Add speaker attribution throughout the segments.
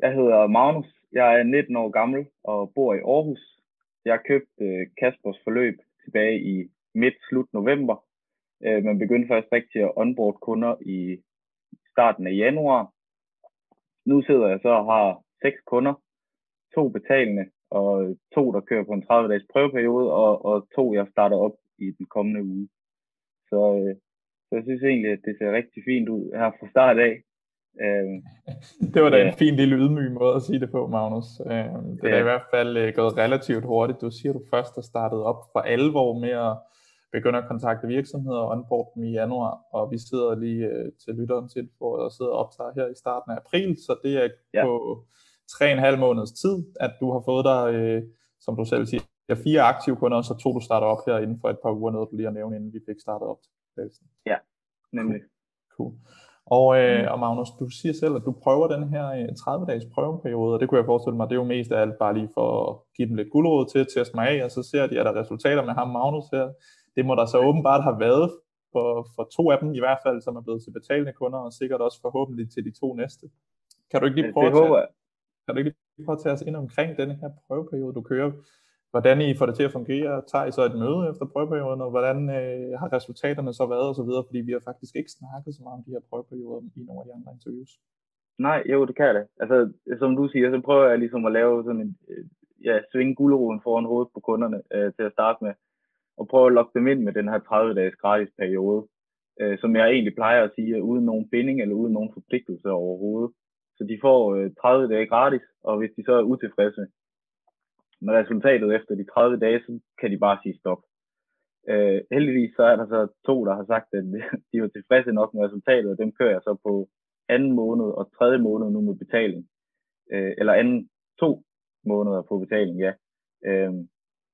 Speaker 1: Jeg hedder Magnus. Jeg er 19 år gammel og bor i Aarhus. Jeg købte øh, Kaspers forløb tilbage i midt-slut november, øh, Man begyndte først rigtig at onboard kunder i starten af januar. Nu sidder jeg så og har seks kunder, to betalende og to, der kører på en 30-dages prøveperiode, og, og to, jeg starter op i den kommende uge. Så, øh, så jeg synes egentlig, at det ser rigtig fint ud her fra start af.
Speaker 2: Øh, det var da en fin lille ydmyg måde at sige det på, Magnus. Øh, det er ja. i hvert fald øh, gået relativt hurtigt. Du siger, du først har startet op for alvor med at begynde at kontakte virksomheder og onboard dem i januar, og vi sidder lige øh, til lytteren til for at sidde og optage her i starten af april, så det er ja. på tre en halv måneds tid, at du har fået dig, øh, som du selv siger, fire aktive kunder, og så to du starter op her inden for et par uger, noget du lige har nævnt, inden vi fik startet op til
Speaker 1: Ja, nemlig.
Speaker 2: Cool. Og, øh, mm. og Magnus, du siger selv, at du prøver den her 30-dages øh, prøveperiode, og det kunne jeg forestille mig, det er jo mest af alt bare lige for at give dem lidt guldråd til at teste mig af, og så ser de, at der er resultater med ham, Magnus her. Det må der så åbenbart have været for, for to af dem i hvert fald, som er blevet til betalende kunder, og sikkert også forhåbentlig til de to næste. Kan du ikke lige prøve, det at, tage, kan du ikke lige prøve at tage os ind omkring den her prøveperiode, du kører? Hvordan I får det til at fungere, tager I så et møde efter prøveperioden, og hvordan øh, har resultaterne så været osv., fordi vi har faktisk ikke snakket så meget om de her prøveperioder i nogle af de andre interviews.
Speaker 1: Nej, jo, det kan jeg det. Altså, som du siger, så prøver jeg ligesom at lave sådan en, øh, ja, svinge guleroden foran hovedet på kunderne øh, til at starte med, og prøve at lokke dem ind med den her 30-dages gratis periode, øh, som jeg egentlig plejer at sige, uden nogen binding eller uden nogen forpligtelse overhovedet. Så de får øh, 30 dage gratis, og hvis de så er utilfredse, med resultatet efter de 30 dage, så kan de bare sige stop. Øh, heldigvis så er der så to, der har sagt, at de var tilfredse nok med resultatet, og dem kører jeg så på anden måned og tredje måned nu med betaling. Øh, eller anden to måneder på betaling, ja. Øh,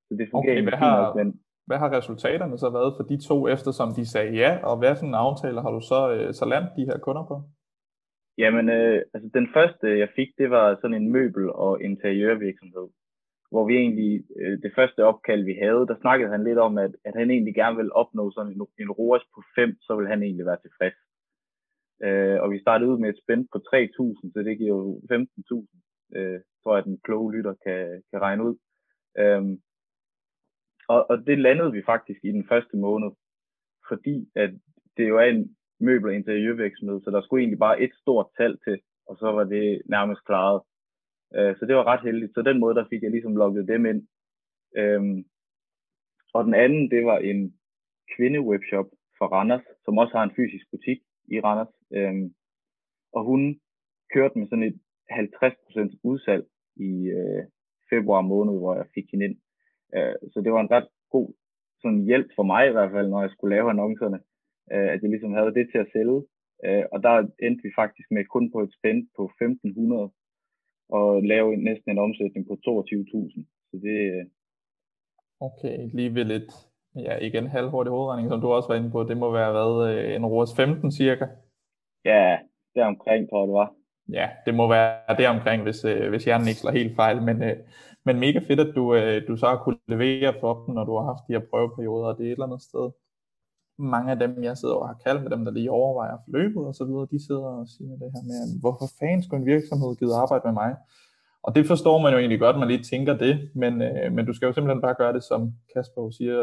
Speaker 2: så det fungerer okay, hvad har, nok, men... hvad har resultaterne så været for de to, eftersom de sagde ja, og hvad for en aftale har du så, øh, så landt de her kunder på?
Speaker 1: Jamen, øh, altså den første, jeg fik, det var sådan en møbel- og interiørvirksomhed hvor vi egentlig, øh, det første opkald, vi havde, der snakkede han lidt om, at, at han egentlig gerne vil opnå sådan en, en ROAS på 5, så vil han egentlig være tilfreds. Øh, og vi startede ud med et spænd på 3.000, så det giver jo 15.000, øh, tror jeg, den kloge lytter kan, kan regne ud. Øh, og, og det landede vi faktisk i den første måned, fordi at det jo er en møbel- og interiørvirksomhed, så der skulle egentlig bare et stort tal til, og så var det nærmest klaret. Øh, så det var ret heldigt. Så den måde, der fik jeg ligesom logget dem ind. Øhm, og den anden, det var en kvindewebshop for Randers, som også har en fysisk butik i Randers. Øhm, og hun kørte med sådan et 50% udsalg i øh, februar måned, hvor jeg fik hende ind. Øh, så det var en ret god sådan hjælp for mig i hvert fald, når jeg skulle lave annoncerne, øh, at jeg ligesom havde det til at sælge. Øh, og der endte vi faktisk med kun på et spænd på 1500 og lave næsten en omsætning på 22.000. Så det... Øh,
Speaker 2: okay, lige ved lidt, ja igen halvhurtig hovedregning, som du også var inde på, det må være hvad, øh, en ROAS 15 cirka?
Speaker 1: Ja, det er omkring, tror jeg det var.
Speaker 2: Ja, det må være det omkring, hvis, øh, hvis hjernen ikke slår helt fejl, men, men mega fedt, at du, du så har kunnet levere for dem, når du har haft de her prøveperioder, og det er et eller andet sted mange af dem, jeg sidder og har kaldt med dem, der lige overvejer forløbet og så videre, de sidder og siger det her med, hvorfor fanden skulle en virksomhed give arbejde med mig? Og det forstår man jo egentlig godt, man lige tænker det, men, øh, men du skal jo simpelthen bare gøre det, som Kasper siger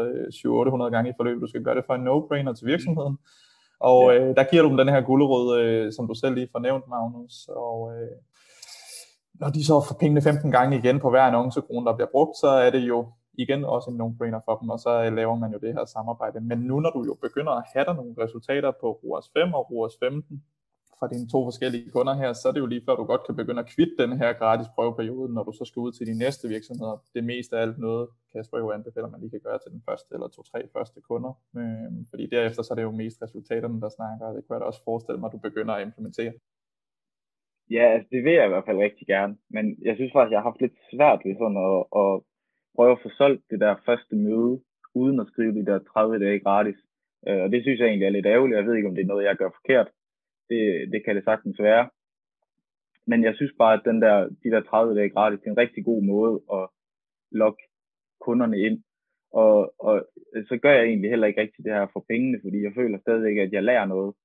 Speaker 2: 700-800 gange i forløbet. Du skal gøre det for en no-brainer til virksomheden. Og øh, der giver du dem den her gulderød, øh, som du selv lige får nævnt, Magnus. Og øh, når de så får pengene 15 gange igen på hver annoncekrone, der bliver brugt, så er det jo igen også en no-brainer for dem, og så øh, laver man jo det her samarbejde. Men nu når du jo begynder at have der nogle resultater på ROAS 5 og ROAS 15 fra dine to forskellige kunder her, så er det jo lige før du godt kan begynde at kvitte den her gratis prøveperiode, når du så skal ud til de næste virksomheder. Det meste af alt noget, Kasper jo anbefaler, man lige kan gøre til den første eller to-tre første kunder. Øhm, fordi derefter så er det jo mest resultaterne, der snakker, og det kunne jeg da også forestille mig, at du begynder at implementere.
Speaker 1: Ja, altså det vil jeg i hvert fald rigtig gerne, men jeg synes faktisk, jeg har haft lidt svært ved sådan at, at prøve at få solgt det der første møde, uden at skrive de der 30 dage gratis. Øh, og det synes jeg egentlig er lidt ærgerligt. Jeg ved ikke, om det er noget, jeg gør forkert. Det, det kan det sagtens være. Men jeg synes bare, at den der, de der 30 dage gratis, det er en rigtig god måde at lokke kunderne ind. Og, og så gør jeg egentlig heller ikke rigtig det her for pengene, fordi jeg føler stadigvæk, at jeg lærer noget.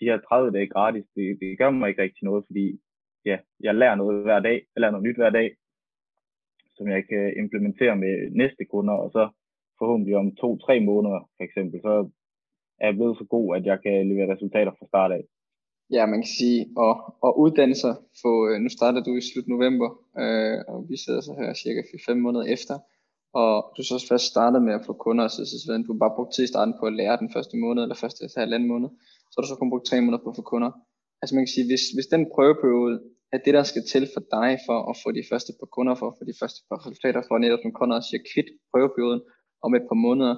Speaker 1: De her 30 dage gratis, det, det gør mig ikke rigtig noget, fordi ja, jeg lærer noget hver dag, jeg lærer noget nyt hver dag, som jeg kan implementere med næste kunder, og så forhåbentlig om to-tre måneder, for eksempel, så er jeg blevet så god, at jeg kan levere resultater fra start af.
Speaker 3: Ja, man kan sige, og, og uddanne sig, for, øh, nu starter du i slut november, øh, og vi sidder så her cirka 5 måneder efter, og du så først startede med at få kunder, så, så, så du bare brugt tid i starten på at lære den første måned, eller første halvanden måned, så har du så kun brugt tre måneder på at få kunder. Altså man kan sige, hvis, hvis den prøveperiode at det, der skal til for dig, for at få de første par kunder, for at få de første par resultater, for netop som kunder siger kvit prøveperioden om et par måneder,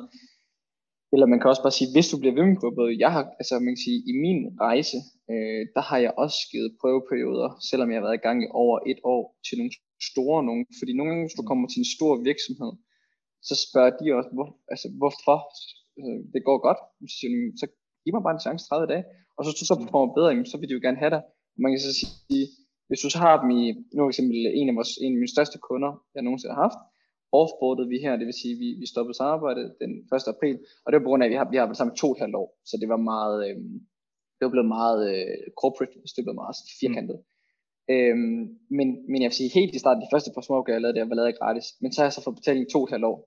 Speaker 3: eller man kan også bare sige, hvis du bliver ved med prøveperioden, jeg har, altså man kan sige, i min rejse, øh, der har jeg også givet prøveperioder, selvom jeg har været i gang i over et år, til nogle store nogen, fordi nogle gange, hvis du kommer til en stor virksomhed, så spørger de også, hvor, altså, hvorfor? Øh, det går godt, så, siger så giv mig bare en chance 30 dage, og så så performer bedre, så vil de jo gerne have dig. Man kan så sige, hvis du så har dem i, nu for eksempel en af, vores, en af mine største kunder, jeg nogensinde har haft, offboardede vi her, det vil sige, vi, vi stoppede samarbejdet den 1. april, og det var på grund af, at vi har, vi har været sammen to og et halvt år, så det var meget, øh, det var blevet meget øh, corporate, det blev meget firkantet. Mm. Øhm, men, men jeg vil sige, helt i starten, de første par små opgaver, jeg lavede, det var lavet gratis, men så har jeg så fået betaling i to og et halvt år.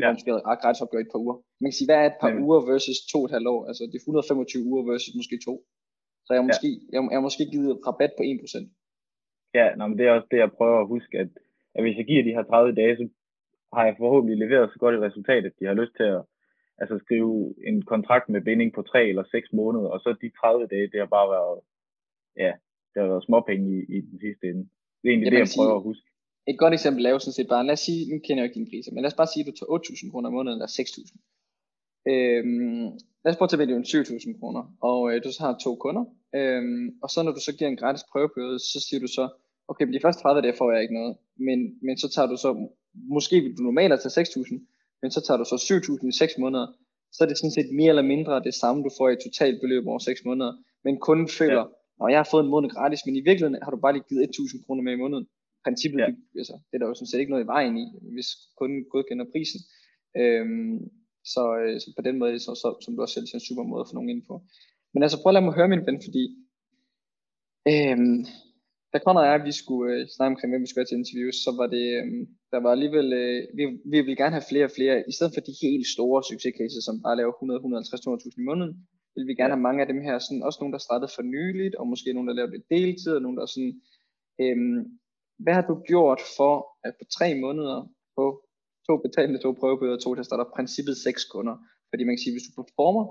Speaker 3: Ja. Måske har gratis opgave i et par uger. Man kan sige, hvad er et par ja. uger versus to og et halvt år? Altså det er 125 uger versus måske to. Så jeg har måske, ja. jeg, jeg måske givet rabat på 1%.
Speaker 1: Ja, nå, men det er også det, jeg prøver at huske, at, at hvis jeg giver de her 30 dage, så har jeg forhåbentlig leveret så godt et resultat, at de har lyst til at altså skrive en kontrakt med binding på 3 eller 6 måneder, og så de 30 dage, det har bare været, ja, det har været småpenge i, i den sidste ende. Det er egentlig ja, det, jeg prøver sige, at huske.
Speaker 3: Et godt eksempel er jo sådan set bare, lad os sige, nu kender jeg ikke dine priser, men lad os bare sige, at du tager 8.000 kroner om måneden, eller 6.000. Øhm, lad os prøve at tage med 7.000 kroner, og øh, du så har to kunder, øhm, og så når du så giver en gratis prøveperiode, så siger du så, okay, men de første 30 dage får jeg ikke noget, men, men så tager du så, måske vil du normalt tage 6.000, men så tager du så 7.000 i 6 måneder, så er det sådan set mere eller mindre det samme, du får i totalt beløb over 6 måneder, men kunden føler, ja. jeg har fået en måned gratis, men i virkeligheden har du bare lige givet 1.000 kroner med i måneden. Princippet, ja. altså, det er der jo sådan set ikke noget i vejen i, hvis kunden godkender prisen. Øhm, så, øh, så på den måde, så, så, som du også selv siger, en super måde at få nogen ind på. Men altså prøv at lade mig høre min ven, fordi øhm, da Conrad og jeg, vi skulle øh, snakke omkring, hvem vi skulle have til interviews, så var det, øh, der var alligevel, øh, vi, vi ville gerne have flere og flere, i stedet for de helt store succescases, som bare laver 100, 150, 200.000 i måneden, vil vi gerne have mange af dem her, sådan, også nogle, der startede for nyligt, og måske nogle, der lavede lidt deltid, og nogle, der sådan, øh, hvad har du gjort for, at på tre måneder på to betalende, to prøvebøder, to tester, der er princippet seks kunder? Fordi man kan sige, hvis du performer,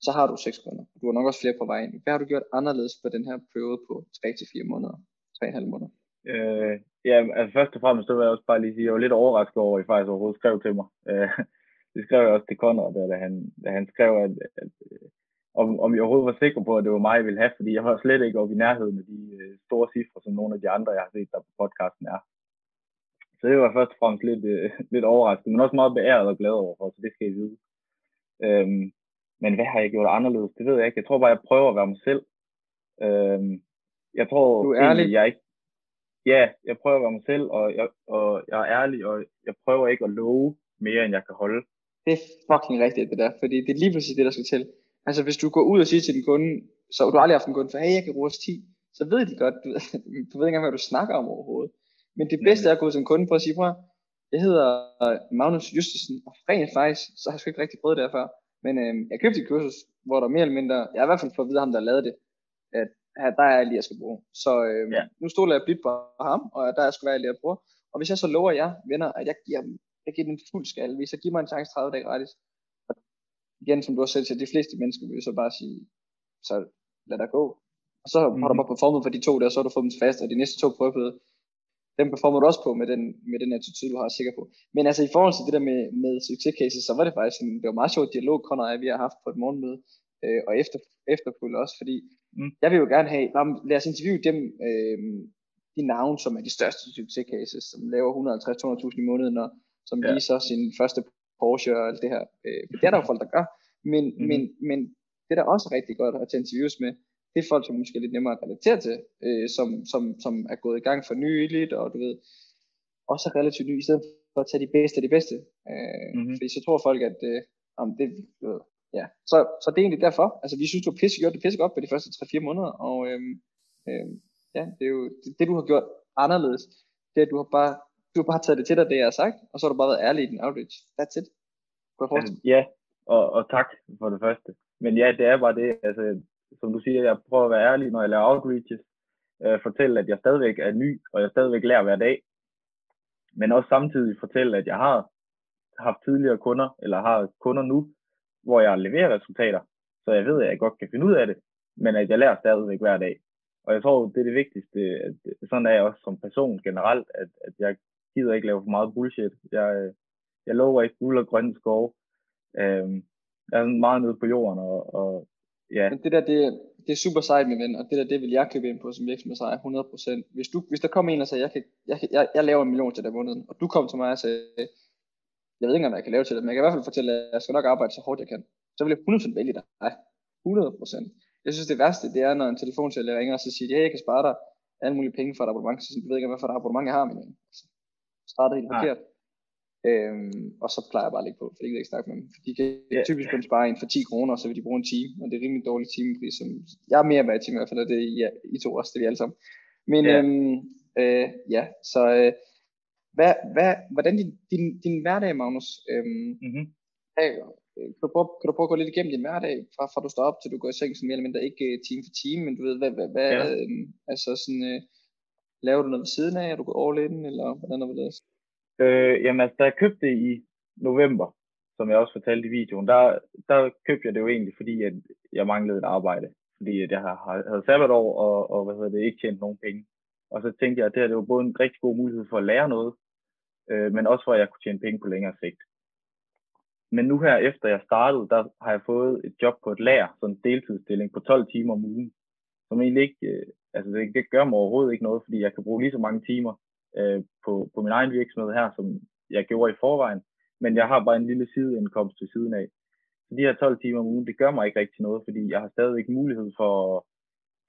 Speaker 3: så har du 6 kunder. Du har nok også flere på vejen. Hvad har du gjort anderledes på den her periode på 3-4 måneder? 3,5 måneder?
Speaker 1: Øh, ja, altså først og fremmest, så vil jeg også bare lige sige, at jeg var lidt overrasket over, at I faktisk overhovedet skrev til mig. Øh, det skrev jeg også til Conrad, da han, da han skrev, at, at, øh, om, om jeg overhovedet var sikker på, at det var mig, jeg ville have, fordi jeg var slet ikke oppe i nærheden af de øh, store cifre, som nogle af de andre, jeg har set der på podcasten er. Så det var først og fremmest lidt, øh, lidt overrasket, men også meget beæret og glad over for, så det skal I vide. Øhm, men hvad har jeg gjort anderledes? Det ved jeg ikke. Jeg tror bare, jeg prøver at være mig selv. Øhm, jeg tror
Speaker 3: du er ærlig.
Speaker 1: jeg ikke... Ja, jeg prøver at være mig selv, og jeg, og jeg er ærlig, og jeg prøver ikke at love mere, end jeg kan holde.
Speaker 3: Det er fucking rigtigt, det der, fordi det er lige præcis det, der skal til. Altså hvis du går ud og siger til din kunde, så du har aldrig haft en kunde for, hey, jeg kan bruge 10, så ved de godt, du, du ved ikke engang, hvad du snakker om overhovedet. Men det bedste er at gå til en kunde på at sige, prøv jeg hedder Magnus Justesen, og rent faktisk, så har jeg sgu ikke rigtig prøvet det her før. Men øh, jeg købte et kursus, hvor der mere eller mindre, jeg har i hvert fald fået at vide ham, der lavede det, at her, der er jeg lige, jeg skal bruge. Så øh, ja. nu stoler jeg blidt på ham, og der er sgu være lige at bruge. Og hvis jeg så lover jer, venner, at jeg giver, jeg giver den fuld skal, hvis jeg giver mig en chance 30 dage gratis, og igen, som du har selv til, de fleste mennesker vil så bare sige, så lad der gå. Og så mm-hmm. har du mhm. bare performet for de to der, så har du fået dem fast, og de næste to prøvede, dem performer du også på med den, med den attitude, du har sikker på. Men altså i forhold til det der med, med succes cases, så var det faktisk en, det var meget sjovt dialog, Conor og vi har haft på et morgenmøde, øh, og efter, efterfølgende også, fordi mm. jeg vil jo gerne have, lad os interviewe dem, øh, de navne, som er de største succes cases, som laver 150-200.000 i måneden, og som ja. viser sin første Porsche og alt det her. Øh, det er der jo folk, der gør. Men, mm. men, men det der er også rigtig godt at tage interviews med, det er folk, som måske er lidt nemmere at relatere til, øh, som, som, som er gået i gang for nyligt, og du ved, også er relativt nye, i stedet for at tage de bedste af de bedste. Øh, mm-hmm. Fordi så tror folk, at øh, om det, øh, ja. Så, så det er egentlig derfor, altså vi synes, du har pisse, gjort det pisse godt på de første 3-4 måneder, og øh, øh, Ja, det er jo det, det du har gjort anderledes. Det er, at du har bare, du har bare taget det til dig, det jeg har sagt, og så har du bare været ærlig i din outreach. That's it.
Speaker 1: Altså, ja, og, og tak for det første. Men ja, det er bare det, altså, som du siger, jeg prøver at være ærlig, når jeg laver outreaches, øh, fortælle, at jeg stadigvæk er ny, og jeg stadigvæk lærer hver dag. Men også samtidig fortælle, at jeg har haft tidligere kunder, eller har kunder nu, hvor jeg leverer resultater, så jeg ved, at jeg godt kan finde ud af det, men at jeg lærer stadigvæk hver dag. Og jeg tror, det er det vigtigste, at sådan er jeg også som person generelt, at, at jeg gider ikke lave for meget bullshit. Jeg, øh, jeg lover ikke guld og grønne skove. Øhm, jeg er meget nede på jorden, og, og ja.
Speaker 3: Men det der, det, det er super sejt, min ven, og det der, det vil jeg købe ind på som virksomhedsejer 100%. Hvis, du, hvis der kommer en og siger, jeg, kan, jeg, jeg, jeg laver en million til den måneden, og du kom til mig og sagde, jeg ved ikke, om jeg kan lave til det, men jeg kan i hvert fald fortælle, at jeg skal nok arbejde så hårdt, jeg kan. Så vil jeg 100% vælge dig. 100%. Jeg synes, det værste, det er, når en telefonsælger ringer og så siger, hey, jeg kan spare dig alle mulige penge for et abonnement. Så du ved ikke, hvad for et abonnement jeg har, men altså, starter helt forkert. Øhm, og så plejer jeg bare at lægge på, for det kan jeg ikke snakke med dem. For de kan yeah. typisk kun spare en for 10 kroner, og så vil de bruge en time, og det er rimelig dårlig timepris. Som, jeg er mere værd i time i hvert fald, og det er ja, I to også, det er vi alle sammen. Men yeah. øhm, øh, ja, så øh, hvad, hvad, hvordan din, din, din hverdag, Magnus, øhm, mm-hmm. er, kan, du prøve, kan du prøve at gå lidt igennem din hverdag, fra, fra du står op til du går i seng, sådan mere eller mindre, ikke uh, time for time, men du ved, hvad, hvad, hvad ja. øh, altså sådan, øh, laver du noget ved siden af, er du gået all in, eller hvordan er det?
Speaker 1: Øh, jamen altså, da jeg købte det i november, som jeg også fortalte i videoen, der, der købte jeg det jo egentlig, fordi at jeg manglede et arbejde. Fordi at jeg havde sabbatår og, og hvad hedder det, ikke tjent nogen penge. Og så tænkte jeg, at det her det var både en rigtig god mulighed for at lære noget, øh, men også for at jeg kunne tjene penge på længere sigt. Men nu her, efter jeg startede, der har jeg fået et job på et lager, sådan en deltidsstilling på 12 timer om ugen, som egentlig ikke, øh, altså det, det gør mig overhovedet ikke noget, fordi jeg kan bruge lige så mange timer øh, på, på min egen virksomhed her, som jeg gjorde i forvejen, men jeg har bare en lille sideindkomst til siden af. Så de her 12 timer om ugen, det gør mig ikke rigtig noget, fordi jeg har stadigvæk mulighed for at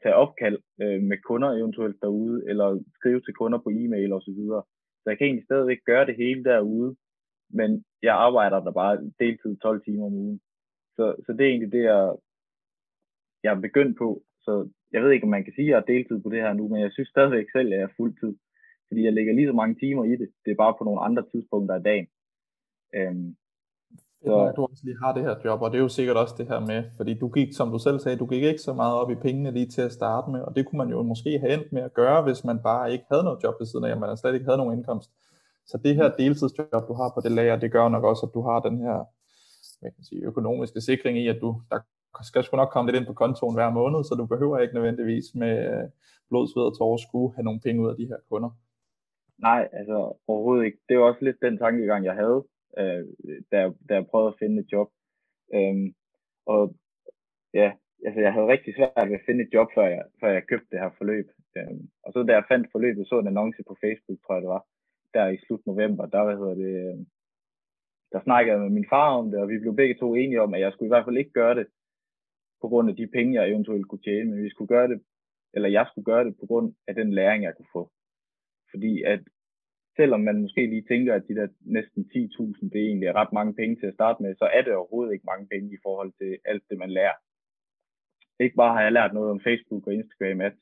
Speaker 1: tage opkald øh, med kunder eventuelt derude, eller skrive til kunder på e-mail og så videre. Så jeg kan egentlig stadigvæk gøre det hele derude, men jeg arbejder der bare deltid 12 timer om ugen. Så, så det er egentlig det, jeg, jeg er begyndt på. Så jeg ved ikke, om man kan sige, at jeg er deltid på det her nu, men jeg synes stadigvæk selv, at jeg er fuldtid. Fordi jeg lægger lige så mange timer i det. Det er bare på nogle andre tidspunkter af dagen. Øhm,
Speaker 2: så... Du også lige har det her job, og det er jo sikkert også det her med, fordi du gik, som du selv sagde, du gik ikke så meget op i pengene lige til at starte med, og det kunne man jo måske have endt med at gøre, hvis man bare ikke havde noget job ved siden af, at man slet ikke havde nogen indkomst. Så det her deltidsjob, du har på det lager, det gør nok også, at du har den her hvad kan sige, økonomiske sikring i, at du der skal sgu nok komme lidt ind på kontoen hver måned, så du behøver ikke nødvendigvis med blod, sved og tårer skulle have nogle penge ud af de her kunder.
Speaker 1: Nej, altså overhovedet ikke. Det var også lidt den tankegang, jeg havde, øh, da, jeg, da jeg prøvede at finde et job. Øhm, og ja, altså jeg havde rigtig svært ved at finde et job, før jeg, før jeg købte det her forløb. Øhm, og så da jeg fandt forløbet, så en annonce på Facebook, tror jeg det var, der i slut november, der, hvad hedder det, øh, der snakkede jeg med min far om det, og vi blev begge to enige om, at jeg skulle i hvert fald ikke gøre det på grund af de penge, jeg eventuelt kunne tjene, men vi skulle gøre det, eller jeg skulle gøre det på grund af den læring, jeg kunne få. Fordi at selvom man måske lige tænker, at de der næsten 10.000, det egentlig er ret mange penge til at starte med, så er det overhovedet ikke mange penge i forhold til alt det, man lærer. Ikke bare har jeg lært noget om Facebook og Instagram ads,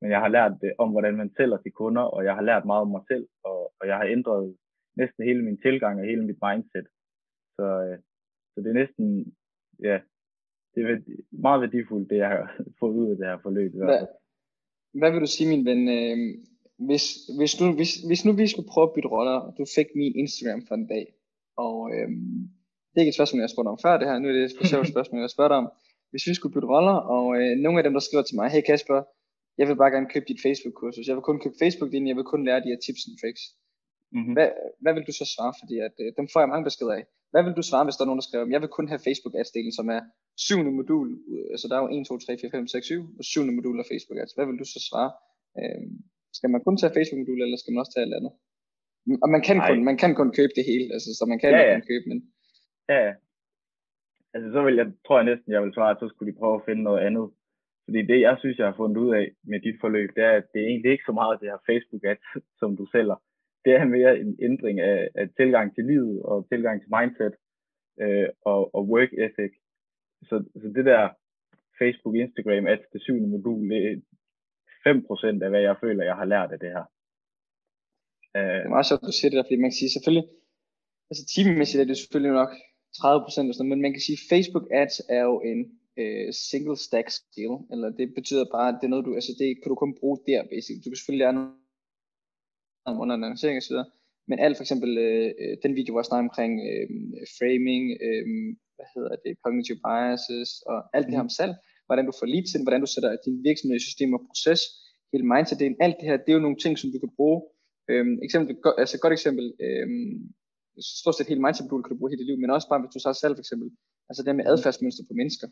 Speaker 1: men jeg har lært det om, hvordan man sælger til kunder, og jeg har lært meget om mig selv, og, og jeg har ændret næsten hele min tilgang og hele mit mindset. Så, øh, så det er næsten, ja, det er meget værdifuldt, det jeg har fået ud af det her forløb.
Speaker 3: Hvad, hvad vil du sige, min ven, øh, hvis, hvis, nu, hvis, hvis nu vi skulle prøve at bytte roller, og du fik min Instagram for en dag, og øh, det er ikke et spørgsmål, jeg har spurgt om før det her, nu er det et specielt spørgsmål, jeg har spurgt om. Hvis vi skulle bytte roller, og øh, nogle af dem, der skriver til mig, hey Kasper, jeg vil bare gerne købe dit Facebook-kursus. Jeg vil kun købe Facebook-linjen, jeg vil kun lære de her tips og tricks. Mm-hmm. Hvad, hvad vil du så svare? Fordi at, øh, dem får jeg mange beskeder af. Hvad vil du svare, hvis der er nogen, der skriver, jeg vil kun have Facebook ads delen, som er syvende modul, altså der er jo 1, 2, 3, 4, 5, 6, 7, og syvende modul af Facebook ads. Hvad vil du så svare? Øh, skal man kun tage Facebook modul, eller skal man også tage alt andet? Og man kan, kun, man kan kun købe det hele, altså, så man kan ja, ja. kun købe, men...
Speaker 1: Ja, ja. Altså så vil jeg, tror jeg næsten, jeg vil svare, at så skulle de prøve at finde noget andet fordi det, jeg synes, jeg har fundet ud af med dit forløb, det er, at det er egentlig ikke så meget det her Facebook-ads, som du sælger. Det er mere en ændring af, af tilgang til livet og tilgang til mindset øh, og, og work ethic. Så, så det der Facebook, Instagram, ads, det syvende modul, det 5% af, hvad jeg føler, jeg har lært af det her.
Speaker 3: Øh, det er meget sjovt, at du siger det der, fordi man kan sige selvfølgelig, altså timemæssigt er det selvfølgelig nok 30% og sådan men man kan sige, at Facebook ads er jo en øh, single stack skill, eller det betyder bare, at det er noget, du, altså det kan du kun bruge der, basically. Du kan selvfølgelig lære noget under annoncering videre, men alt for eksempel øh, øh den video, hvor jeg snakker omkring øh, framing, øh, hvad hedder det, cognitive biases og alt det her om mm. salg, hvordan du får leads ind, hvordan du sætter din virksomhed i system og proces, hele mindset, det, alt det her, det er jo nogle ting, som du kan bruge. Øhm, eksempel, altså et godt eksempel, øhm, stort set hele mindset kan du bruge hele dit liv, men også bare hvis du så salg for eksempel, altså det med mm. adfærdsmønster på mennesker.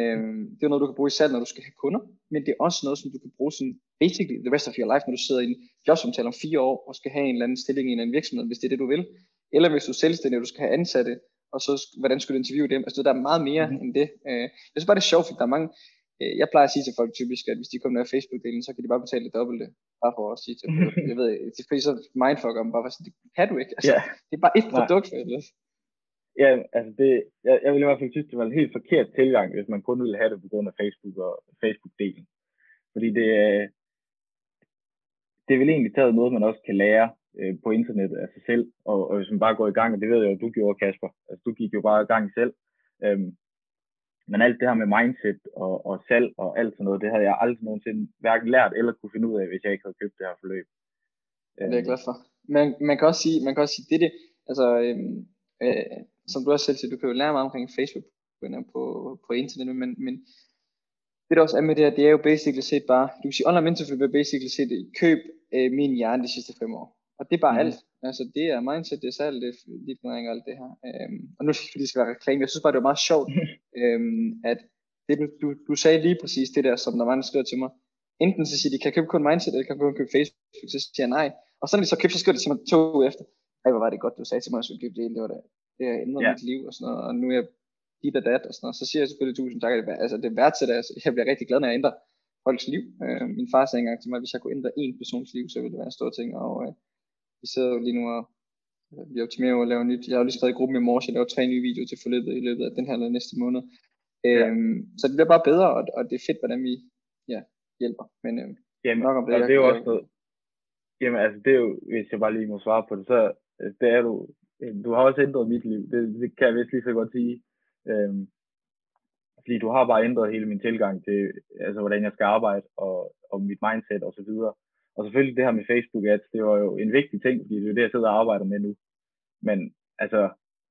Speaker 3: Øhm, det er noget, du kan bruge i salg, når du skal have kunder, men det er også noget, som du kan bruge sådan basically the rest of your life, når du sidder i en jobsamtale om fire år, og skal have en eller anden stilling i en anden virksomhed, hvis det er det, du vil. Eller hvis du er selvstændig, og du skal have ansatte, og så hvordan skulle du interviewe dem. Altså der er meget mere mm. end det. Øh, jeg synes bare, det er sjovt, fordi der er mange, øh, jeg plejer at sige til folk typisk, at hvis de kommer med Facebook-delen, så kan de bare betale det dobbelte, bare for at sige til dem. jeg ved, det er fordi så mindfuck om, bare sådan, det kan du ikke. Altså, yeah. Det er bare et produkt for ellers.
Speaker 1: Ja, altså det, jeg, jeg vil i hvert fald synes, det var en helt forkert tilgang, hvis man kun ville have det på grund af Facebook og Facebook-delen. Fordi det, det er vel egentlig taget noget, man også kan lære øh, på internettet af sig selv, og, og hvis man bare går i gang, og det ved jeg jo, du gjorde, Kasper, altså du gik jo bare i gang selv, øhm, men alt det her med mindset og, og salg og alt sådan noget, det havde jeg aldrig nogensinde hverken lært eller kunne finde ud af, hvis jeg ikke havde købt det her forløb.
Speaker 3: Ja, det er jeg glad for. Men man kan også sige, man kan også sige det, det altså, øhm, øh, som du også selv siger, du kan jo lære meget omkring Facebook på, på internet, men, men det der også er med det her, det er jo basically set bare, du kan sige, online mentorship er basically set, køb øh, min hjerne de sidste fem år. Og det er bare mm. alt. Altså det er mindset, det er salg, det er livsnæring og alt det her. Øhm, og nu fordi det skal være reklame, jeg synes bare, det var meget sjovt, øhm, at det, du, du, sagde lige præcis det der, som når man skriver til mig. Enten så siger de, kan jeg købe kun mindset, eller kan jeg kun købe Facebook, så siger jeg nej. Og så når de så køber, så skriver de til mig to uger efter. Ej, hvor var det godt, du sagde til mig, at jeg skulle købe det, det var det. Det har ændret yeah. mit liv og sådan noget, og nu er jeg dit og dat og sådan noget. Så siger jeg selvfølgelig tusind tak, altså det er værdsætter, altså, jeg bliver rigtig glad, når jeg ændrer folks liv. Øh, min far sagde engang til mig, at hvis jeg kunne ændre en persons liv, så ville det være en stor ting, og øh, vi sidder lige nu og øh, vi optimerer og laver nyt. Jeg har jo lige skrevet i gruppen i morges, jeg laver tre nye videoer til forløbet i løbet af den her eller næste måned. Ja. Øhm, så det bliver bare bedre, og, og det er fedt, hvordan vi ja, hjælper. Men øh,
Speaker 1: jamen, nok om det, det er jo også noget, jamen altså det er jo, hvis jeg bare lige må svare på det, så altså, det er du, du har også ændret mit liv, det, det kan jeg vist lige så godt sige. Øhm, fordi du har bare ændret hele min tilgang til, altså hvordan jeg skal arbejde, og, og mit mindset og så videre. Og selvfølgelig det her med Facebook ads, det var jo en vigtig ting, fordi det er det, jeg sidder og arbejder med nu. Men altså,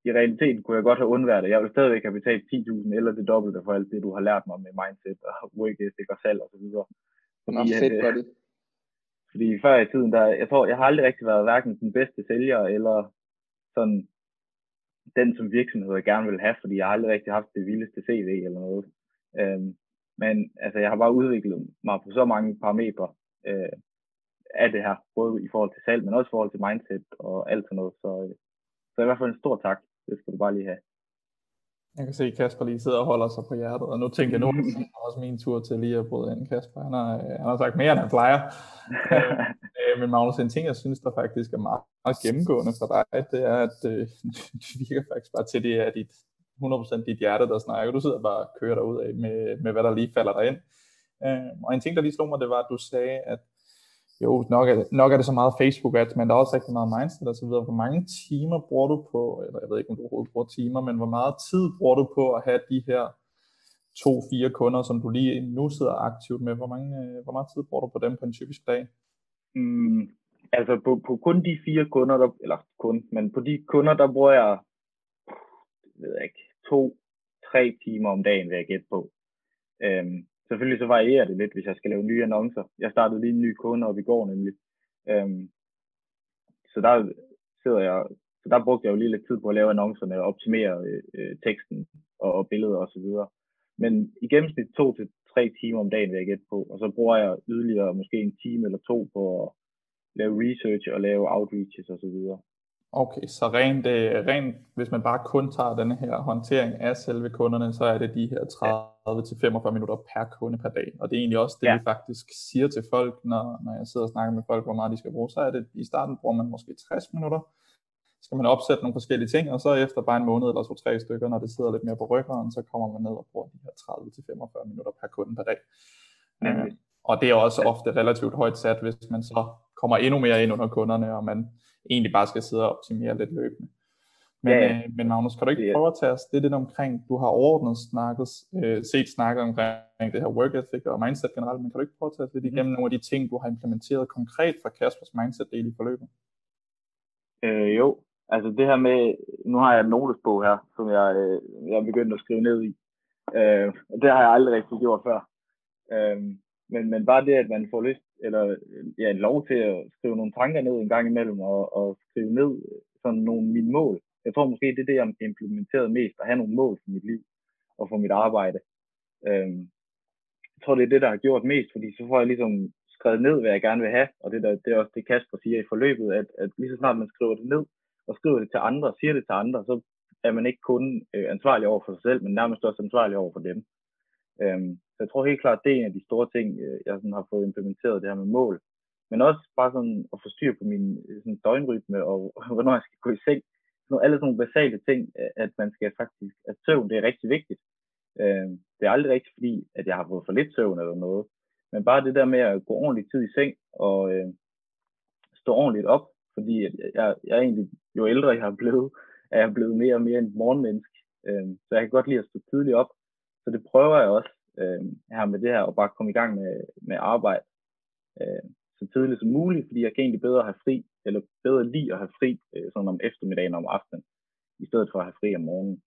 Speaker 1: i realiteten kunne jeg godt have undværet det. Jeg vil stadigvæk have betalt 10.000 eller det dobbelte for alt det, du har lært mig med mindset og work ethic og salg og så videre.
Speaker 3: Fordi, Nå, fedt, at, øh,
Speaker 1: fordi før i tiden, der, jeg tror, jeg har aldrig rigtig været hverken den bedste sælger, eller sådan den, som virksomheder gerne vil have, fordi jeg har aldrig rigtig haft det vildeste CV eller noget. Øhm, men altså, jeg har bare udviklet mig på så mange parametre, øh, af det her, både i forhold til salg, men også i forhold til mindset og alt sådan noget. Så, øh, så i hvert fald en stor tak. Det skal du bare lige have.
Speaker 2: Jeg kan se, at Kasper lige sidder og holder sig på hjertet, og nu tænker jeg, nu er også min tur til lige at bryde ind, Kasper. Han har, øh, han har sagt mere, end han plejer. Øh, men Magnus, en ting, jeg synes, der faktisk er meget, meget gennemgående for dig, det er, at øh, det virker faktisk bare til, det er dit, 100% dit hjerte, der snakker. Du sidder bare og kører dig ud af med, med, hvad der lige falder dig ind. og en ting, der lige slog mig, det var, at du sagde, at jo, nok er, det, nok er det så meget Facebook ads, men der er også rigtig meget mindset og så videre. Hvor mange timer bruger du på, eller jeg ved ikke, om du overhovedet bruger timer, men hvor meget tid bruger du på at have de her to-fire kunder, som du lige nu sidder aktivt med? Hvor, mange, øh, hvor meget tid bruger du på dem på en typisk dag?
Speaker 1: Mm, altså på, på kun de fire kunder, der, eller kun, men på de kunder, der bruger jeg, jeg ved ikke, to, tre timer om dagen, vil jeg gætte på. Øhm, selvfølgelig så varierer det lidt, hvis jeg skal lave nye annoncer. Jeg startede lige en ny kunde op i går nemlig. Øhm, så der sidder jeg, så der brugte jeg jo lige lidt tid på at lave annoncerne og optimere øh, øh teksten og, og billeder og så videre. Men i gennemsnit to til tre timer om dagen vil jeg gætte på, og så bruger jeg yderligere måske en time eller to på at lave research og lave outreaches og så videre.
Speaker 2: Okay, så rent, øh, rent, hvis man bare kun tager den her håndtering af selve kunderne, så er det de her 30-45 minutter per kunde per dag. Og det er egentlig også det, ja. vi faktisk siger til folk, når, når jeg sidder og snakker med folk, hvor meget de skal bruge. Så er det, i starten bruger man måske 60 minutter, skal man opsætte nogle forskellige ting, og så efter bare en måned eller to-tre stykker, når det sidder lidt mere på ryggeren, så kommer man ned og bruger de her 30-45 minutter per kunde per dag. Mm. og det er også ofte relativt højt sat, hvis man så kommer endnu mere ind under kunderne, og man egentlig bare skal sidde og optimere lidt løbende. Men, ja, ja. Øh, men Magnus, kan du ikke prøve at tage os lidt omkring, du har overordnet snakket, øh, set snakket omkring det her work ethic og mindset generelt, men kan du ikke prøve at tage os lidt mhm. igennem nogle af de ting, du har implementeret konkret fra Kaspers mindset-del i forløbet?
Speaker 1: Øh, jo, altså det her med, nu har jeg en notesbog her, som jeg, øh, jeg er begyndt at skrive ned i. Øh, og det har jeg aldrig rigtig gjort før. Øh, men, men bare det, at man får lyst, eller ja, lov til at skrive nogle tanker ned en gang imellem, og, og skrive ned sådan nogle mine mål, jeg tror måske, det er det, jeg har implementeret mest, at have nogle mål for mit liv og for mit arbejde. Øhm, jeg tror, det er det, der har gjort mest, fordi så får jeg ligesom skrevet ned, hvad jeg gerne vil have, og det, der, det er også det, Kasper siger i forløbet, at, at lige så snart man skriver det ned, og skriver det til andre, og siger det til andre, så er man ikke kun øh, ansvarlig over for sig selv, men nærmest også ansvarlig over for dem. Øhm, så jeg tror helt klart, det er en af de store ting, øh, jeg sådan har fået implementeret, det her med mål. Men også bare sådan at få styr på min øh, sådan døgnrytme, og, og hvornår jeg skal gå i seng Så alle sådan nogle basale ting, øh, at man skal faktisk, at søvn det er rigtig vigtigt. Øh, det er aldrig rigtigt, fordi at jeg har fået for lidt søvn eller noget, men bare det der med at gå ordentligt tid i seng og øh, stå ordentligt op, fordi jeg, jeg er egentlig, jo ældre jeg er blevet, er jeg blevet mere og mere en morgenmenneske. Øh, så jeg kan godt lide at stå tidligt op, så det prøver jeg også øh, her med det her, og bare komme i gang med, med arbejde. Øh, så tidligt som muligt, fordi jeg kan egentlig bedre have fri, eller bedre lide at have fri øh, sådan om eftermiddagen og om aftenen, i stedet for at have fri om morgenen.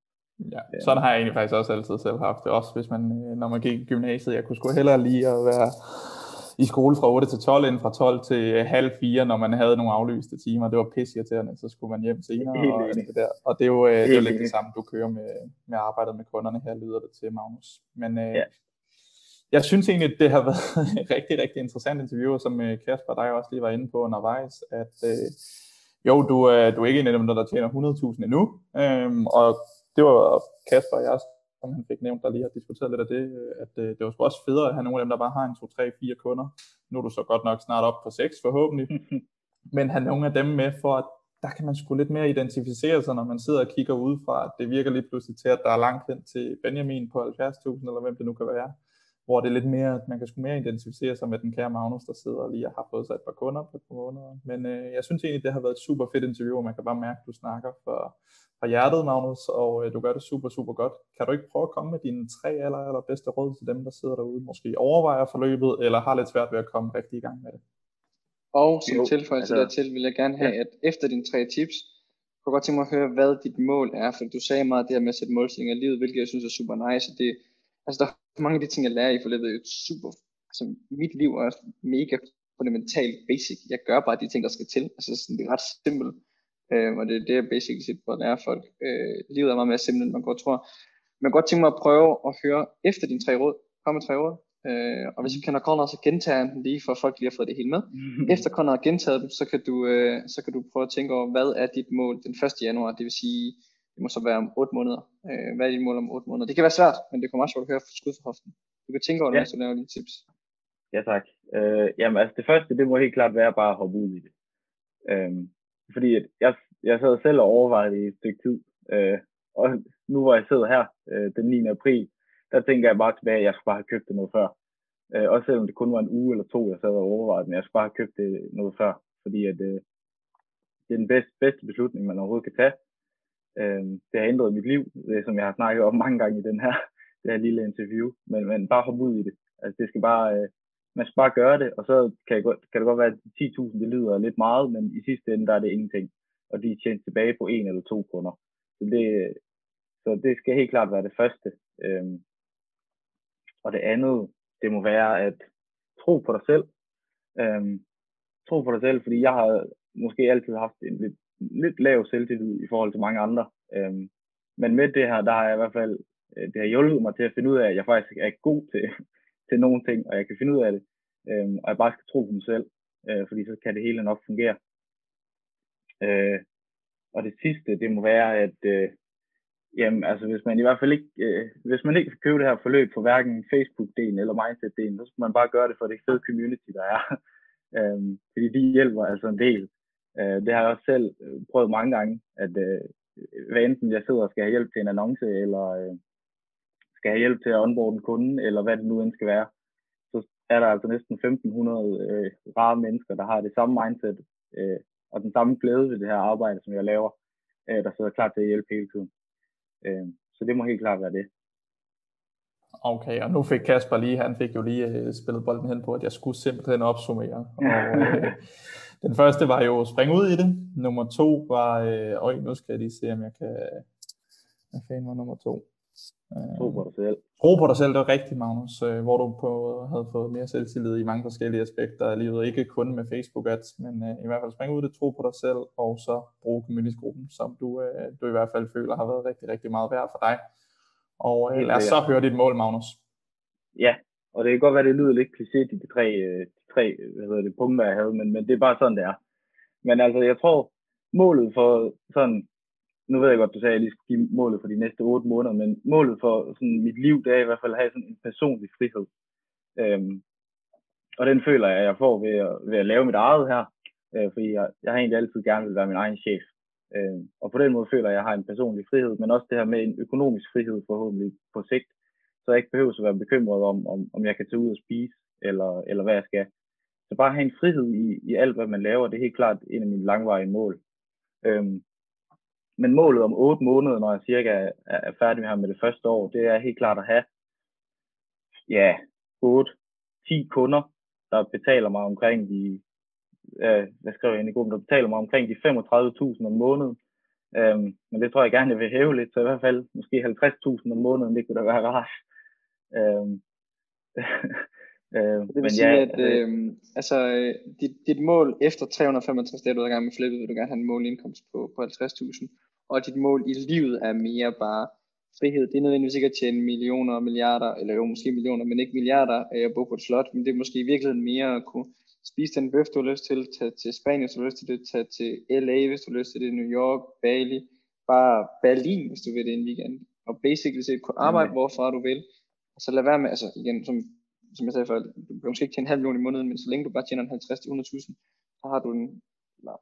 Speaker 2: Ja, øh. sådan har jeg egentlig faktisk også altid selv haft det, også hvis man, øh, når man gik i gymnasiet, jeg kunne sgu hellere lige at være i skole fra 8 til 12, inden fra 12 til halv 4, når man havde nogle aflyste timer. Det var pissirriterende, så skulle man hjem senere. Og, det der. og det er jo, det er jo lidt det samme, du kører med, med arbejdet med kunderne her, lyder det til, Magnus. Men ja jeg synes egentlig, det har været et rigtig, rigtig interessant interview, som øh, Kasper og dig også lige var inde på undervejs, at øh, jo, du, øh, du er ikke en af dem, der tjener 100.000 endnu, øhm, og det var Kasper og jeg, som han fik nævnt, der lige har diskuteret lidt af det, øh, at øh, det var sgu også federe at have nogle af dem, der bare har en 2, 3, 4 kunder. Nu er du så godt nok snart op på 6 forhåbentlig, men have nogle af dem med for, at der kan man sgu lidt mere identificere sig, når man sidder og kigger udefra, at det virker lige pludselig til, at der er langt hen til Benjamin på 70.000, eller hvem det nu kan være hvor det er lidt mere, at man kan sgu mere identificere sig med den kære Magnus, der sidder og lige har fået sig et par kunder på et par måneder. Men øh, jeg synes egentlig, det har været et super fedt interview, og man kan bare mærke, at du snakker fra, fra hjertet, Magnus, og øh, du gør det super, super godt. Kan du ikke prøve at komme med dine tre aller, aller bedste råd til dem, der sidder derude, måske overvejer forløbet, eller har lidt svært ved at komme rigtig i gang med det?
Speaker 3: Og som tilføjelse altså, dertil vil jeg gerne have, at efter dine tre tips, kunne godt tænke mig at høre, hvad dit mål er, for du sagde meget det her med at sætte målstillinger i livet, hvilket jeg synes er super nice, og det, altså der mange af de ting, jeg lærer i forløbet, er jo super, altså mit liv er mega fundamentalt basic. Jeg gør bare de ting, der skal til. Altså sådan, det er ret simpelt. Øh, og det er det, jeg basically set på at lære folk. Øh, livet er meget mere simpelt, end man godt tror. Men godt tænke mig at prøve at høre efter dine tre råd. Kom med tre råd. Øh, og hvis vi kender Conrad, så gentager jeg lige, for folk lige har fået det hele med. Efter Conrad har gentaget dem, så kan, du, øh, så kan du prøve at tænke over, hvad er dit mål den 1. januar, det vil sige det må så være om 8 måneder. Øh, hvad er dit mål om 8 måneder? Det kan være svært, men det kommer også sjovt at høre skud for hoften. Du kan tænke over det, ja. så laver lige tips.
Speaker 1: Ja, tak. Øh, jamen, altså det første, det må helt klart være bare at hoppe ud i det. Øh, fordi jeg, jeg sad selv og overvejede i et stykke tid, øh, og nu hvor jeg sidder her øh, den 9. april, der tænker jeg bare tilbage, at jeg skulle bare have købt det noget før. Øh, også selvom det kun var en uge eller to, jeg sad og overvejede, men jeg skulle bare have købt det noget før, fordi at, øh, det er den bedste, bedste beslutning, man overhovedet kan tage. Øh, det har ændret mit liv, det, som jeg har snakket om mange gange i den her, det her lille interview. Men, men bare hoppe ud i det. Altså, det skal bare, øh, man skal bare gøre det, og så kan, det, kan det godt være, at 10.000 det lyder lidt meget, men i sidste ende, der er det ingenting. Og de er tjent tilbage på en eller to kunder. Så det, så det skal helt klart være det første. Øhm, og det andet, det må være at tro på dig selv. Øhm, tro på dig selv, fordi jeg har måske altid haft en lidt lidt lav selvtillid i forhold til mange andre. Øhm, men med det her, der har jeg i hvert fald, øh, det har hjulpet mig til at finde ud af, at jeg faktisk er god til, til nogle ting, og jeg kan finde ud af det, øhm, og jeg bare skal tro på mig selv, øh, fordi så kan det hele nok fungere. Øh, og det sidste, det må være, at øh, jamen, altså, hvis man i hvert fald ikke, øh, hvis man ikke kan købe det her forløb for hverken Facebook-delen eller Mindset-delen, så skal man bare gøre det for det fede community, der er. øhm, fordi de hjælper altså en del. Øh, det har jeg også selv øh, prøvet mange gange, at øh, hvad enten jeg sidder og skal have hjælp til en annonce, eller øh, skal have hjælp til at onboarde en kunde, eller hvad det nu end skal være, så, er der altså næsten 1500 øh, rare mennesker, der har det samme mindset øh, og den samme glæde ved det her arbejde, som jeg laver, øh, der sidder klar til at hjælpe hele tiden. Øh, så det må helt klart være det.
Speaker 2: Okay, og nu fik Kasper lige, han fik jo lige spillet bolden hen på, at jeg skulle simpelthen opsummere. Og, øh, den første var jo springe ud i det. Nummer to var, øh, øj, nu skal jeg lige se, om jeg kan, hvad fanden var nummer to?
Speaker 1: Tro på dig selv.
Speaker 2: Tro på dig selv, det var rigtigt, Magnus, øh, hvor du på, havde fået mere selvtillid i mange forskellige aspekter af livet. Ikke kun med Facebook ads, men uh, i hvert fald springe ud det, tro på dig selv, og så bruge community-gruppen, som du, uh, du i hvert fald føler har været rigtig, rigtig meget værd for dig. Og uh, lad os så høre dit mål, Magnus.
Speaker 1: Ja, og det kan godt være, det lyder lidt kliché, de tre, øh, de tre øh, hvad hedder det, punkter, jeg havde, men, men det er bare sådan, det er. Men altså, jeg tror, målet for sådan nu ved jeg godt, du sagde, at jeg lige skulle give målet for de næste otte måneder, men målet for sådan mit liv, det er i hvert fald at have sådan en personlig frihed. Øhm, og den føler jeg, at jeg får ved at, ved at lave mit eget her, øh, fordi jeg, jeg har egentlig altid gerne vil være min egen chef. Øh, og på den måde føler jeg, at jeg har en personlig frihed, men også det her med en økonomisk frihed forhåbentlig på sigt, så jeg ikke behøver at være bekymret om, om, om jeg kan tage ud og spise, eller, eller hvad jeg skal. Så bare have en frihed i, i alt, hvad man laver, det er helt klart en af mine langvarige mål. Øhm, men målet om 8 måneder, når jeg cirka er, er færdig med, med det første år, det er helt klart at have ja, 8-10 kunder, der betaler mig omkring de, øh, hvad skrev jeg ind i gruppen, der betaler mig omkring de 35.000 om måneden. Øhm, men det tror jeg gerne, jeg vil hæve lidt, så i hvert fald måske 50.000 om måneden, det kunne da være rart. Øhm,
Speaker 3: øh, det vil men sige, ja, at øh, altså, dit, dit mål efter 365 dage, du er i gang med flippet, vil du gerne have en målindkomst på, på 50.000 og dit mål i livet er mere bare frihed. Det er nødvendigvis ikke at tjene millioner og milliarder, eller jo måske millioner, men ikke milliarder af at bo på et slot, men det er måske i virkeligheden mere at kunne spise den bøf, du har lyst til, tage til Spanien, hvis du har lyst til det, tage til LA, hvis du har lyst til det, New York, Bali, bare Berlin, hvis du vil det en weekend. Og basically set kunne arbejde, okay. hvorfra du vil. Og så lad være med, altså igen, som, som jeg sagde før, du kan måske ikke tjene en halv million i måneden, men så længe du bare tjener en 50-100.000, så har du en, eller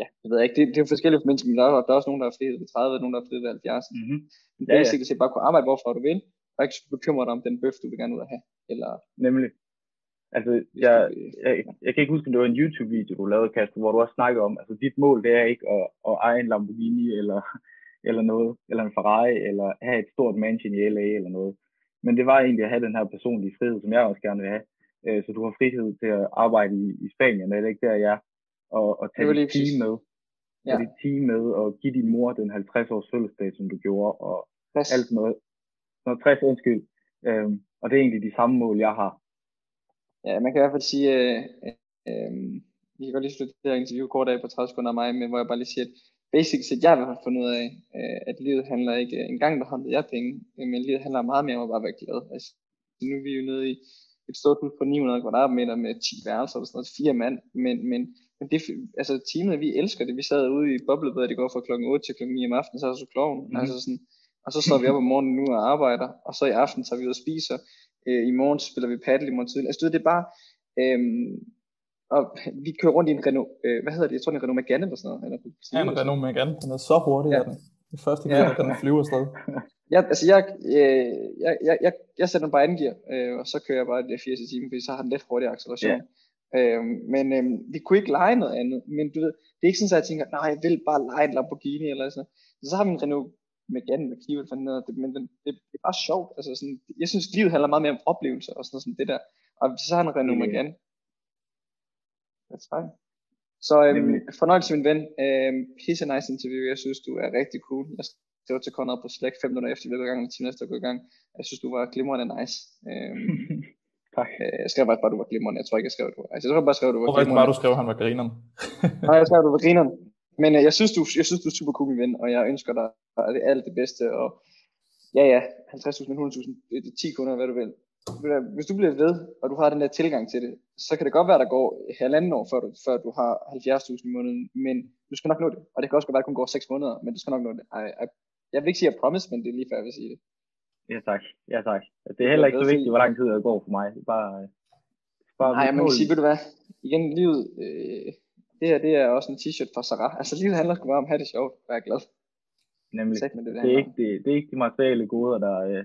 Speaker 3: ja, det ved jeg ikke, det, det er jo forskelligt for mennesker, men der er, der er også nogen, der er frihed ved 30, nogen, der er frihed ved 70. Mm-hmm. Men ja, basic ja. bare kunne arbejde, hvorfor du vil, og ikke bekymre dig om den bøf, du vil gerne ud at have. Eller,
Speaker 1: Nemlig. Altså, jeg, jeg, jeg kan ikke huske, om det var en YouTube-video, du lavede, Kasper, hvor du også snakkede om, altså dit mål, det er ikke at, at eje en Lamborghini, eller, eller noget, eller en Ferrari, eller have et stort mansion i LA, eller noget. Men det var egentlig at have den her personlige frihed, som jeg også gerne vil have. Øh, så du har frihed til at arbejde i, i Spanien, er det ikke der, jeg er? og, og tage dit team med. Ja. Tage dit team med og give din mor den 50 års fødselsdag, som du gjorde, og 60. alt noget. Nå, 60, undskyld. Øhm, og det er egentlig de samme mål, jeg har.
Speaker 3: Ja, man kan i hvert fald sige, øh, øh, vi kan godt lige slutte det her interview kort af på 30 sekunder af mig, men hvor jeg bare lige siger, at basic set, jeg har fundet ud af, øh, at livet handler ikke, en gang der handlede jeg penge, men livet handler meget mere om at bare være glad. Altså, nu er vi jo nede i et stort hus på 900 kvadratmeter med 10 værelser og sådan noget, fire mand, men, men men det, altså teamet, vi elsker det. Vi sad ude i boblebad, det går fra klokken 8 til klokken 9 om aftenen, så er det så kloven. Mm. Altså sådan, og så står vi op om morgenen nu og arbejder, og så i aften tager vi ud og spiser. Øh, I morgen spiller vi paddle i morgen tidlig. Altså det er bare, øhm, og vi kører rundt i en Renault, øh, hvad hedder det, jeg tror det er en Renault Megane eller sådan noget. Eller,
Speaker 2: ja, en Renault Megane, den er så hurtig, ja. den. Det første gear, ja. den flyver afsted.
Speaker 3: Ja, altså jeg, øh, jeg, jeg, jeg, jeg sætter den på anden gear, øh, og så kører jeg bare det 80 timer, fordi så har den lidt hurtigere acceleration. Yeah. Øhm, men øhm, vi kunne ikke lege noget andet. Men du ved, det er ikke sådan, at jeg tænker, nej, jeg vil bare lege en Lamborghini eller sådan Så, så har vi en Renault Megane med Kiwi for noget, men det, det, det, er bare sjovt. Altså sådan, jeg synes, livet handler meget mere om oplevelser og sådan noget, sådan det der. Og så har han en Renault Megane. That's fine. Så øhm, fornøjelse min ven. Øhm, pisse nice interview. Jeg synes, du er rigtig cool. Jeg skrev til Conrad på Slack 5 minutter efter, vi var i gang med time næste gå i gang. Jeg synes, du var glimrende nice. Øhm, Tak. Øh, jeg skrev faktisk bare, du var glimrende. Jeg tror ikke, jeg skrev, du var... Altså, jeg tror bare, jeg skrev, du var
Speaker 2: glimrende. bare, du skrev, han var grineren.
Speaker 3: Nej, jeg skrev, du var grineren. Men uh, jeg, synes, du, jeg synes, du er super cool, min ven, og jeg ønsker dig alt det bedste. Og ja, ja, 50.000, 100.000, 10 kunder, hvad du vil. Hvis du bliver ved, og du har den der tilgang til det, så kan det godt være, at der går halvanden år, før du, før du har 70.000 i måneden, men du skal nok nå det. Og det kan også godt være, at det kun går 6 måneder, men du skal nok nå det. I, I, jeg vil ikke sige, at promise, men det er lige før, jeg vil sige det.
Speaker 1: Ja tak, ja tak. Det er heller ikke så vigtigt, hvor lang tid det går for mig. Det er bare,
Speaker 3: bare Nej, man kan sige, ved du hvad, igen livet, øh, det her det er også en t-shirt fra Sarah. Altså livet handler sgu bare om at have det sjovt, være glad.
Speaker 1: Nemlig, det, det, det, er ikke, det, det er ikke de materielle goder, der, øh,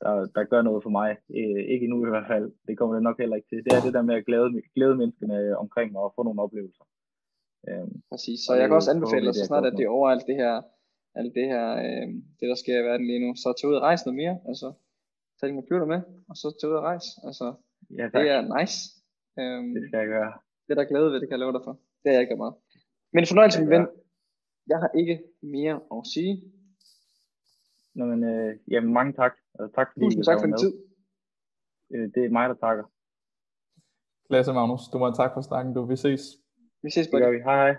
Speaker 1: der, der gør noget for mig. Øh, ikke endnu i hvert fald. Det kommer det nok heller ikke til. Det er det der med at glæde, glæde menneskene omkring mig og få nogle oplevelser.
Speaker 3: Øhm, Præcis, så jeg kan også anbefale dig, så snart at det er over alt det her, alt det her, øh, det der sker i verden lige nu, så tag ud og rejse noget mere, altså tag din computer med, og så tag ud og rejse, altså ja, det er nice.
Speaker 1: Øhm, det skal jeg gøre.
Speaker 3: Det er der glæde ved, det kan jeg love dig for. Det er jeg ikke meget. Men fornøjelse, min ven. Jeg har ikke mere at sige.
Speaker 1: Nå, men, øh, jamen, mange tak. Og tak
Speaker 3: fordi Tusind tak for din tid.
Speaker 1: Øh, det er mig, der takker.
Speaker 2: Klasse, Magnus. Du må have tak for snakken, du. Vi ses.
Speaker 3: Vi ses, buddy.
Speaker 1: Det gør vi. Hej hej.